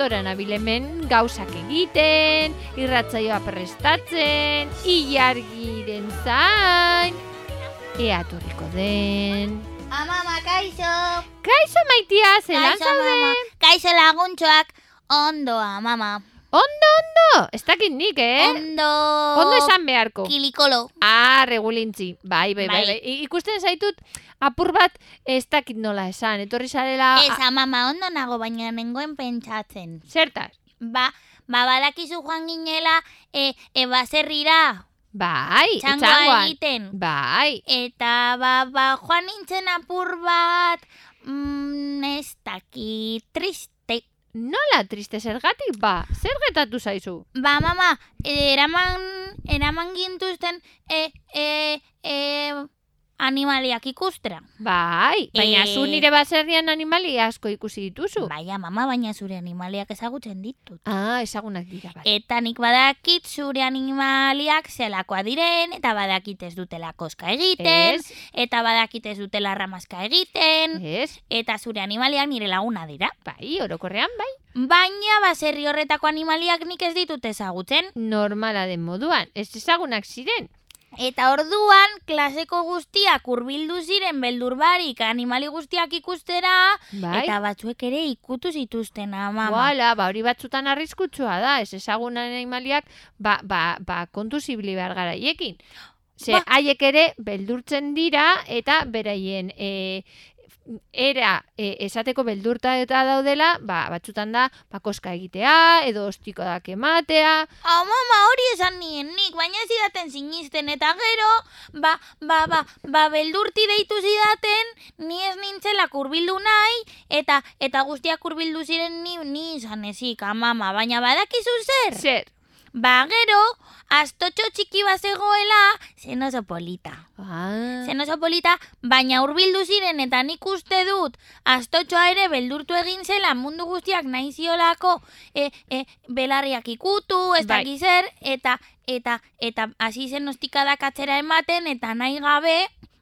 gustora nabilemen gauzak egiten, irratzaioa prestatzen, ilargiren zain, ea turriko den. Amama, kaixo! Kaixo maitia, zelan zaude? Kaixo laguntxoak, ondo, amama. Ondo, ondo, ez dakit nik, eh? Ondo... Ondo esan beharko. Kilikolo. Ah, regulintzi. Bai, bai, bai, Bai. bai. Ikusten zaitut, apur bat ez dakit nola esan. Etorri zarela... Ez, amama, ondo nago, baina nengoen pentsatzen. Zertaz? Ba, ba badakizu joan ginela, e, e baserrira, Bai, txangoa egiten. Bai, Eta ba, ba, joan nintzen apur bat, mm, ez dakit, triste. Nola triste zergatik, ba, zer getatu zaizu? Ba, mama, e, eraman, eraman gintuzten, e, e, e, animaliak ikustera. Bai, baina Eh. zu nire baserrian animali asko ikusi dituzu. Baina, mama, baina zure animaliak ezagutzen ditut. Ah, ezagunak dira, bai. Eta nik badakit zure animaliak zelakoa diren, eta badakit ez dutela koska egiten, Ez, eta badakit ez dutela ramazka egiten, ez, eta zure animaliak nire laguna dira. bai, orokorrean, bai. Baina baserri horretako animaliak nik ez ditut ezagutzen. Normala den moduan, ez ezagunak ziren. Eta orduan, klaseko guztiak hurbildu ziren beldur barik animali guztiak ikustera, Bai, eta batzuek ere ikutu zituzten ama. Wala, ba, hori batzutan arriskutsua da, ez ezagun animaliak, ba, ba, ba, kontu zibili behar gara haiekin. Ze, Ba. haiek ere beldurtzen dira, eta beraien e, era e, esateko beldurta eta daudela, ba, batzutan da, ba, koska egitea, edo ostiko dak ematea, Ah, mama, hori esan nien nik, baina zidaten sinisten eta gero, ba, ba, ba, ba, beldurti deitu zidaten, ni ez nintzela kurbildu nahi, eta eta guztiak kurbildu ziren ni, ni izan ezik, amama, baina badakizu zer? zer? Ba, gero, astotxo txiki bazegoela, zen oso polita. Ah, Zen oso polita, baina hurbildu ziren eta nik uste dut astotxoa ere beldurtu egin zela mundu guztiak nahi ziolako e, e, belarriak ikutu, ez Bai. dakiz zer, eta eta eta hasi zen ostikadak atzera ematen eta nahi gabe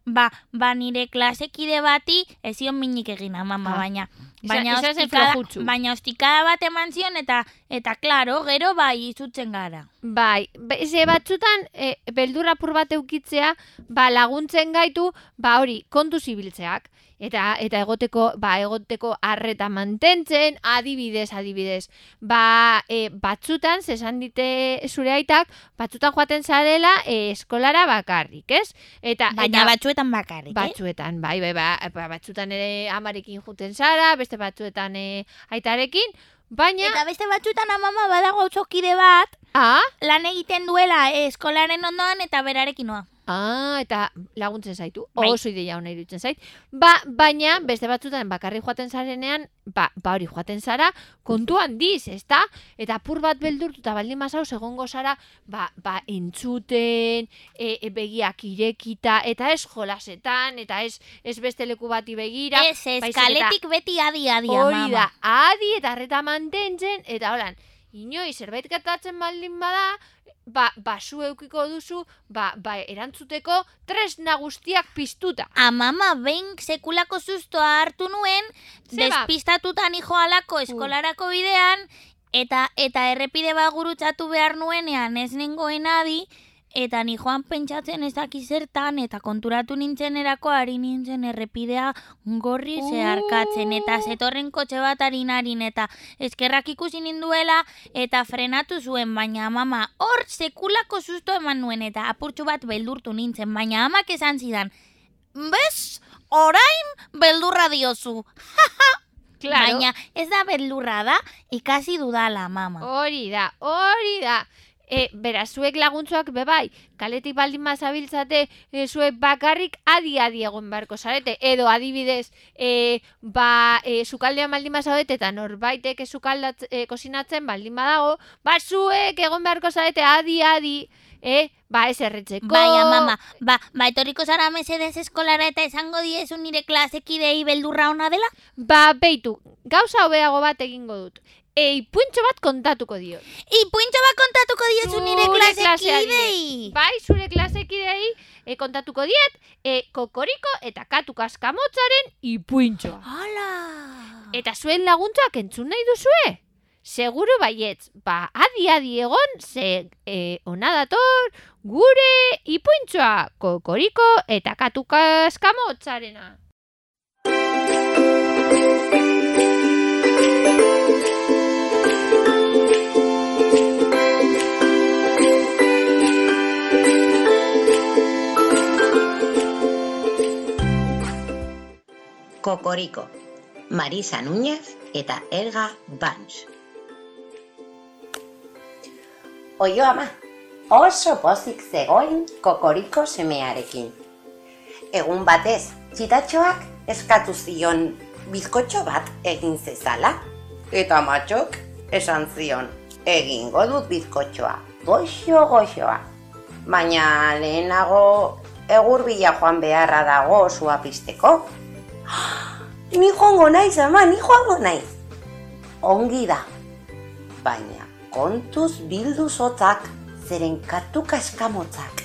ba, ba nire klasekide bati ez zion minik egin mama, Ah. baina baina zen ostikada, baina ostikada bat eman zion eta eta claro, gero bai izutzen gara. Bai, ze batzutan e, beldurrapur bat eukitzea, ba laguntzen gaitu, ba hori, kontu zibiltzeak. Eta eta egoteko, ba egoteko arreta mantentzen, adibidez, adibidez. Ba, e, batzutan, esan dite zure aitak, batzutan joaten zarela e, eskolara bakarrik, ez? Eta, Baina eta batzuetan bakarrik, eh? batzuetan, bai, bai, ba, ba, batzutan ere amarekin juten zara, beste batzuetan e, aitarekin, baina, Eta beste batzutan amama badago autzokide bat, ah, lan egiten duela eh, eskolaren ondoan eta berarekin noa. Ah, eta laguntzen zaitu. Bai. Oso ideia ona iruditzen zait. Ba, baina beste batzutan bakarrik joaten zarenean, ba, ba hori joaten zara kontu handiz, ezta? Eta apur bat beldurtuta baldin mazau egongo zara, ba, ba entzuten, e, e, begiak irekita, eta ez jolasetan, eta ez, ez beste leku bati begira. Ez, ez, kaletik beti adi adi Hori da, adi eta arreta mantentzen, eta holan, inoi zerbait gertatzen baldin bada, ba, ba zu eukiko duzu, ba, ba erantzuteko tresna guztiak piztuta. Amama, behin sekulako sustoa hartu nuen, Ze ba? despistatutan alako eskolarako bidean, eta eta errepide bat gurutzatu behar nuenean ez nengoen adi, eta ni joan pentsatzen ez daki zertan, eta konturatu nintzen erako ari nintzen errepidea gorri zeharkatzen, eta zetorren kotxe bat harin, eta eskerrak ikusi ninduela, eta frenatu zuen, baina mama, hor sekulako susto eman nuen, eta apurtxu bat beldurtu nintzen, baina amak esan zidan, bez, orain beldurra diozu. Claro, Baina ez da beldurra da, ikasi dudala, mama. hori da, hori da. E, bera, zuek laguntzuak bebai, kaletik baldin mazabiltzate, e, zuek bakarrik adi-adi egon beharko zarete. Edo adibidez, e, ba, e, sukaldean baldin mazaudete eta norbaitek sukaldat e, kosinatzen baldin badago, ba, zuek egon beharko zarete adi-adi, e, ba, ez erretzeko. Baina, mama, ba, ba, etorriko zara mesedez eskolara eta esango diezu nire klasekidei beldurra ona dela? Ba, beitu, gauza hobeago bat egingo dut. Ei, puntxo bat kontatuko dio. Ipuintxo bat kontatuko diezu nire Zure klasekidei. Bai, zure klasekidei e, kontatuko diet, e, kokoriko eta katu kaskamotzaren ipuintxoa. Hala! Eta zuen laguntzak entzun nahi duzue? Seguru baietz, ba, adi-adi egon, ze e, ona dator, gure ipuintzoa kokoriko eta katuka eskamotzarena. Kokoriko, Marisa Núñez eta Elga Bans. Oio ama, oso pozik zegoen kokoriko semearekin. Egun batez, txitatxoak eskatu zion bizkotxo bat egin zezala. Eta matxok esan zion, egingo dut bizkotxoa, goxo goxoa. Baina lehenago egur bila joan beharra dago osua pizteko. Ni joango naiz, ama, ni joango naiz. Ongi da. Baina kontuz bildu zotzak, zeren katuka eskamotzak.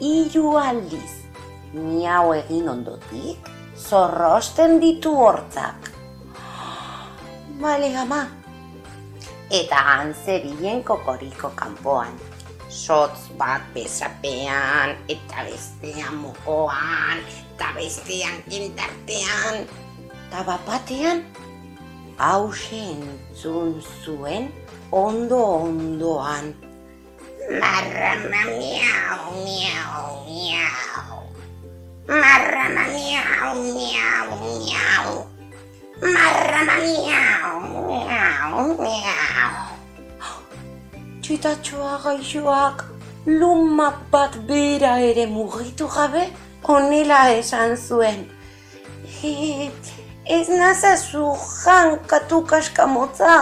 Iru aldiz, miau egin ondotik, zorrosten ditu hortzak. Bale, ama. Eta antzebilen kokoriko kanpoan. Sotz bat bezapean, eta bestean mokoan, eta bestean kintartean. Eta bapatean, hause entzun zuen ondo ondoan. Marrama miau, miau, miau. Marrama miau, miau, miau. Marrama miau, miau, miau. Txitatxoa gaixoak luma bat bera ere mugitu gabe honela esan zuen. E, ez nazazu jankatu kaskamotza,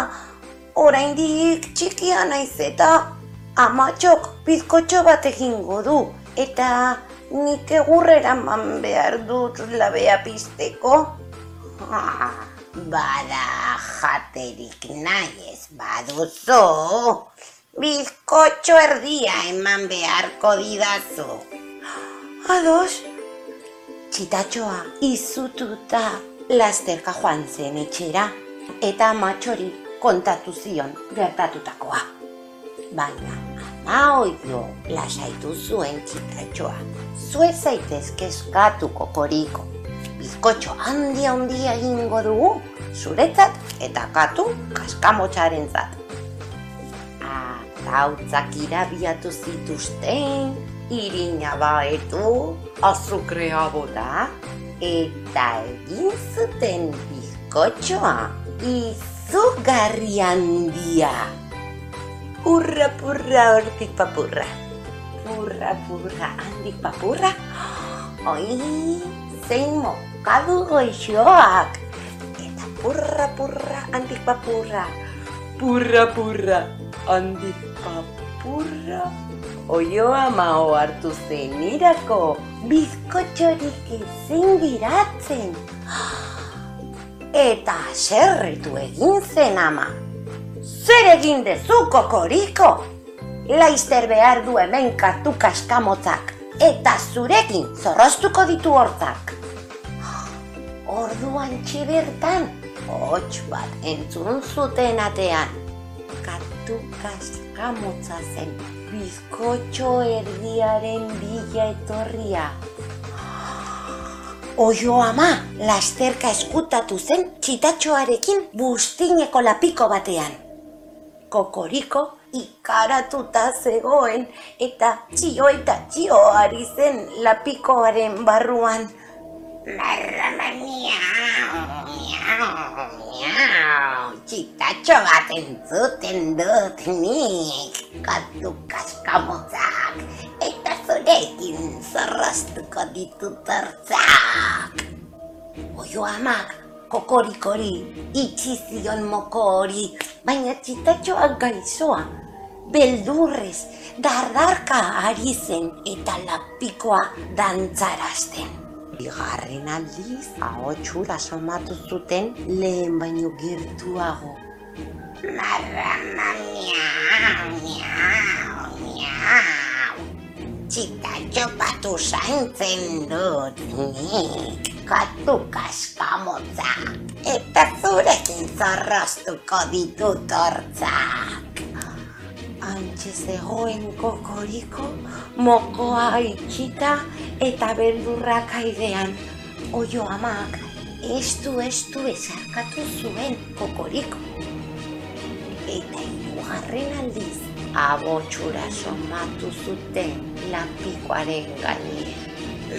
oraindik txikia naiz eta amatxok bizkotxo bat egingo du. Eta nik egurrera man behar dut labea pizteko. Bada jaterik nahi ez baduzu. Bizkotxo erdia eman beharko didazu. Ados, txitatxoa izututa lasterka joan zen etxera eta matxori kontatu zion gertatutakoa. Baina, ama oio lasaitu zuen txitatxoa. Zue zaitez eskatu kokoriko. Bizkotxo handia handia egingo dugu, zuretzat eta katu kaskamotxaren zat. Gautzak irabiatu zituzten, irina baetu, azukrea bota, eta egin zuten bizkotxoa izugarri handia. Purra, purra, hortik papurra. Purra, purra, handik papurra. Oi, zein mokadu goixoak. Eta purra, purra, handik papurra. Purra, purra, handik papurra. Oio amao hartu zenirako, bizkotxorik ezin giratzen. Eta serritu egin zen ama. Zer egin dezu kokoriko? Laizter behar du hemen kartu kaskamotzak, eta zurekin zorroztuko ditu hortzak. Orduan txibertan, hots bat entzun zuten atean. Katu kaskamotza zen, bizkotxo erdiaren bila etorria. Oio ama, lasterka eskutatu zen txitatxoarekin bustineko lapiko batean. Kokoriko ikaratuta zegoen eta txio eta txio ari zen lapikoaren barruan. Marrama miau, miau, miau, txitatxo bat entzuten dut nik, katu kaskamotzak, eta zurekin zorroztuko ditut hortzak. Oio amak, kokorikori, itxi zion moko hori, baina txitatxoak gaixoa, beldurrez, dardarka ari zen eta lapikoa dantzarazten. Bigarren aldiz, ahotxura somatu zuten lehen baino gertuago. Marrama miau, miau. Txitatxo batu zaintzen dut nik, katu kaskamotzak. eta zurekin zorroztuko ditut hortzak. Antxe zegoen kokoriko, mokoa itxita eta beldurrak airean. Oio amak, estu estu esarkatu zuen kokoriko. Eta hirugarren aldiz, abotxura somatu zuten lapikoaren gainean.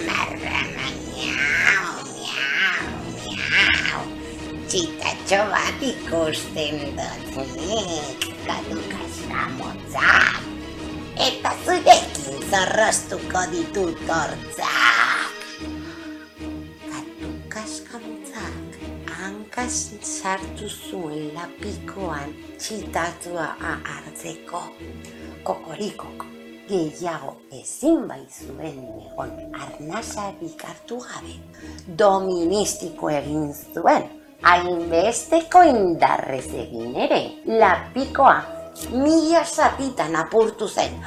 Marrana, miau, miau, miau. Txitatxo bat ikusten dut nik, katu kaskamotzak. Eta zurekin zorroztuko ditut hortzak. Katu kaskamotzak hankas sartu zuen lapikoan txitatua hartzeko. Kokorikok gehiago ezin baizuen egon arnasarik hartu gabe. Doministiko egin zuen, hainbesteko indarrez egin ere, lapikoa mila zatitan apurtu zen.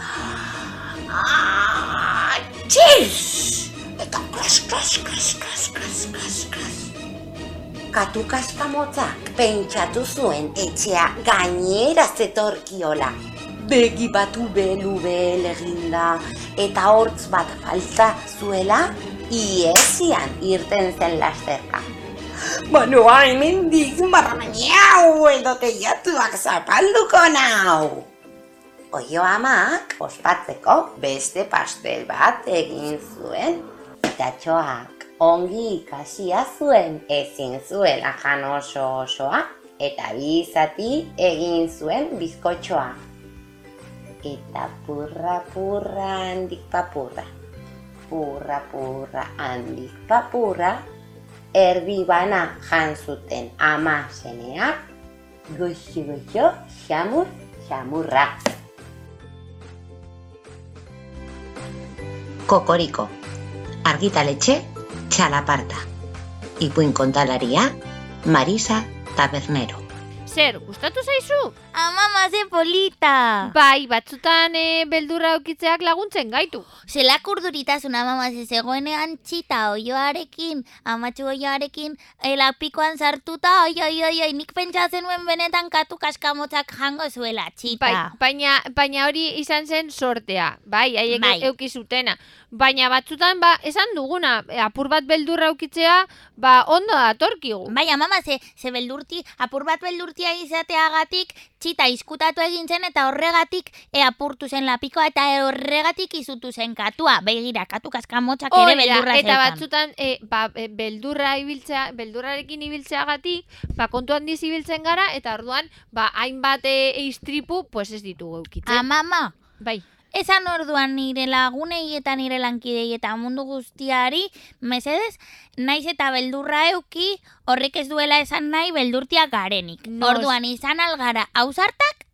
Ah, Txiz! Eta klas, klas, klas, klas, klas, klas, klas. Katu kaskamotzak pentsatu zuen etxea gainera zetorkiola. Begi batu belu behel eginda eta hortz bat falta zuela iesian irten zen lasterka. Bueno, hemendik marramainau edo teiatuak zapalduko nau. Oio amak ospatzeko beste pastel bat egin zuen. Itatxoak ongi ikasia zuen ezin zuela jan oso osoa eta bi zati egin zuen bizkotxoa. Eta purra purra handik papurra. Purra purra handik papurra. Erdi bana jan zuten ama semeak. Goxo goxo, xamur, xamurra. Kokoriko, argitaletxe, txalaparta. Ipuin kontalaria, Marisa Tabernero. Zer, gustatu zaizu? Amama, ze polita! Bai, batzutan e, beldurra aukitzeak laguntzen gaitu. Zelak urduritasuna mama ze zegoenean txita oioarekin, amatxu oioarekin, elapikoan sartuta, oi, oi, oi, oi, nik pentsatzen nuen benetan katu kaskamotzak jango zuela, txita. Bai, baina, baina hori izan zen sortea, bai, haiek Bai. euki zutena. Baina batzutan, ba, esan duguna, e, apur bat beldurra aukitzea, ba, ondo datorkigu. Bai, mama, ze, ze beldurti, apur bat beldurtia izateagatik, txita izkutatu egin zen eta horregatik e, apurtu zen lapikoa eta horregatik izutu zen katua. Begira, katu kaskamotzak ere Hori da, beldurra eta zeukan. batzutan e, ba, beldurra ibiltzea, beldurrarekin ibiltzeagatik, ba, kontu handiz ibiltzen gara, eta orduan, ba, hainbat e, istripu, pues ez ditugu eukitzen. Amama, bai, Esan orduan nire lagunei eta nire lankidei eta mundu guztiari, mesedez, naiz eta beldurra euki, horrek ez duela esan nahi beldurtia garenik. Nos. Orduan izan algara ausartak,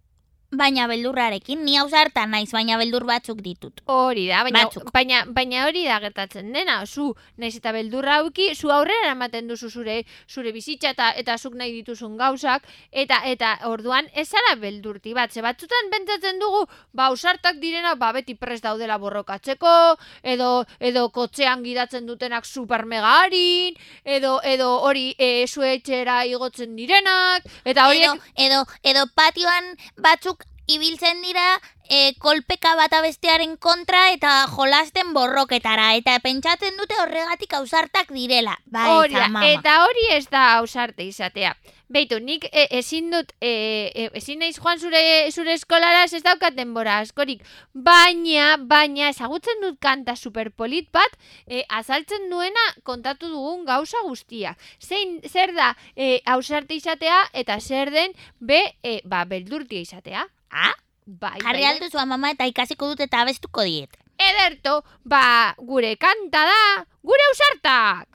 baina beldurrarekin, ni ausarta naiz, baina beldur batzuk ditut. hori da, baina, Batzuk. baina, baina hori da gertatzen dena, zu, naiz eta beldurra auki, zu aurrera ematen duzu zure zure bizitza eta eta zuk nahi dituzun gauzak, eta eta orduan ez zara beldurti bat, ze batzutan pentsatzen dugu, ba, ausartak direna, ba, beti prest daudela borrokatzeko, edo, edo kotzean gidatzen dutenak super mega harin, edo, edo hori e, zuetxera igotzen direnak, eta horiek... Edo, edo, edo patioan batzuk ibiltzen dira e, kolpeka bata bestearen kontra eta jolasten borroketara. Eta pentsatzen dute horregatik ausartak direla. Bai, Hori da, eta hori ez da ausarte izatea. Beitu, nik e, ezin dut, e, e, ezin naiz joan zure, zure eskolara ez daukat denbora askorik, baina, baina, ezagutzen dut kanta superpolit bat, e, azaltzen duena kontatu dugun gauza guztia. Zein, zer da e, ausarte izatea eta zer den be, e, ba, beldurtia izatea. Ah, Bai, jarri bai, alduzu mama eta ikasiko dut eta abestuko diet. Ederto, ba, gure kanta da, gure ausartak!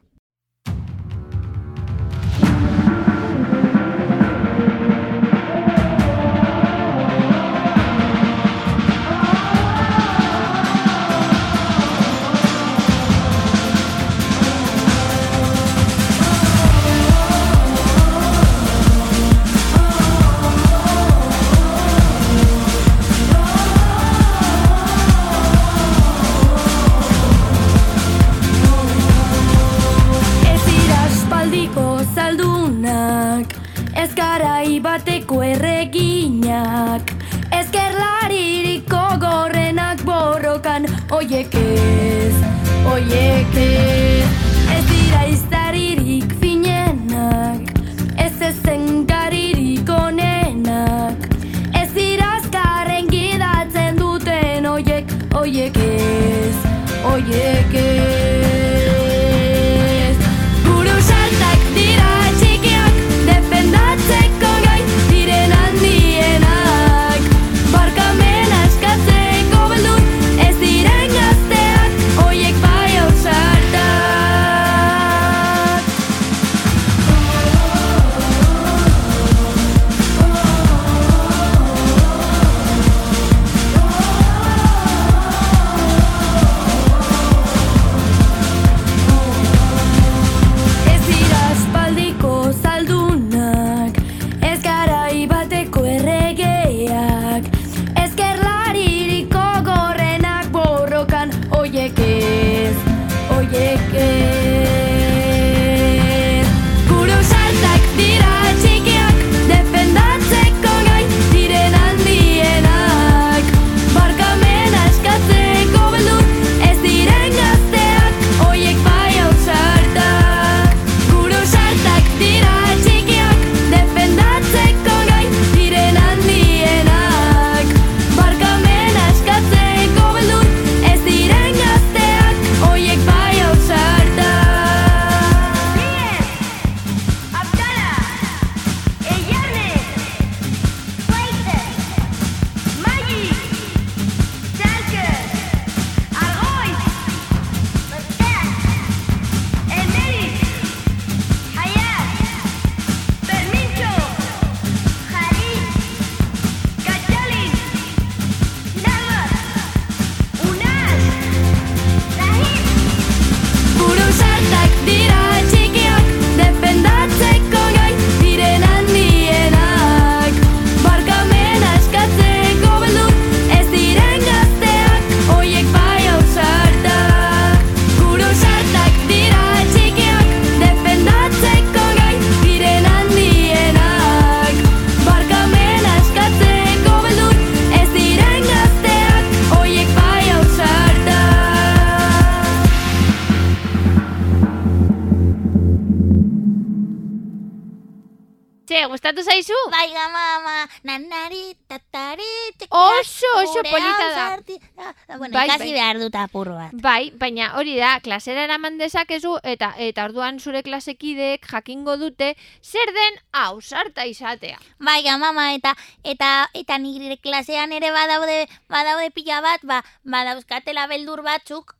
Txe, gustatu zaizu? Bai, mama, nanari, tatari, txekia, Oso, oso polita da. ausarti- Ah, Bueno, Bai, ikasi bai. behar dut apur bat. Bai, baina hori da, klasera eraman dezakezu eta eta orduan zure klasekideek jakingo dute zer den ausarta izatea. Bai, mama, eta eta eta nire klasean ere badaude badaude pila bat, ba badauzkatela beldur batzuk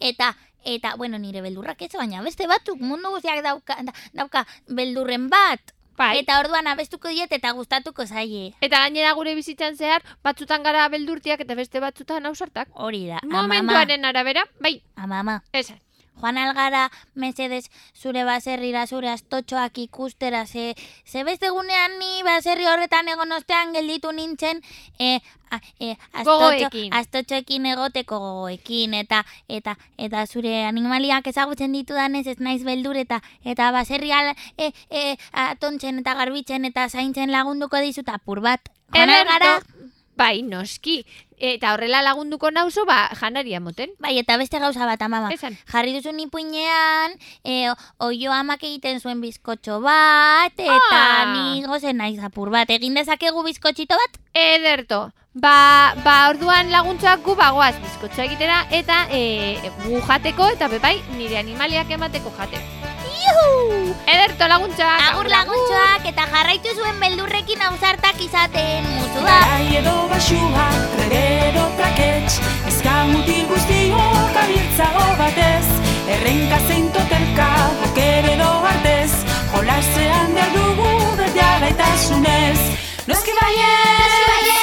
eta eta bueno, nire beldurrak ez baina beste batzuk mundu guztiak dauka da- dauka beldurren bat. Bai. Eta orduan abestuko diet eta gustatuko zaie. Eta gainera gure bizitzan zehar, batzutan gara beldurtiak eta beste batzutan ausartak. Hori da. Momentuaren arabera, bai, amama. esan. Joan algara, mesedes, zure baserrira, zure astotxoak ikustera, ze, ze beste egunean ni baserri horretan egon ostean gelditu nintzen, e, a, e, astotxo, astotxoekin egoteko gogoekin, eta eta eta zure animaliak ezagutzen ditudanez ez naiz beldur, eta eta baserri al, e, e, atontzen eta garbitzen eta zaintzen lagunduko dizut apur bat. Joan algara. Bai, noski. Eta horrela lagunduko nauzu, ba, janaria moten. bai, eta beste gauza bat, amama. Esan. jarri duzu ipuinean, e, oio amak egiten zuen bizkotxo bat, eta Ah. ni gozen naiz apur bat. Egin dezakegu bizkotxito bat? Ederto. Ba, ba orduan laguntzak gu bagoaz bizkotxo egitera eta e, gu jateko eta bebai nire animaliak emateko jate. Juhu! Ederto laguntzak. Agur laguntxoak eta jarraitu zuen beldurrekin ausartak izaten musu da. Garai edo basua, edo trakets Ezka mutil guztiok abiltzago batez Errenka zein totelka, oker edo artez Jolasean behar dugu beti alaitasunez Noski baiez, izan zaitez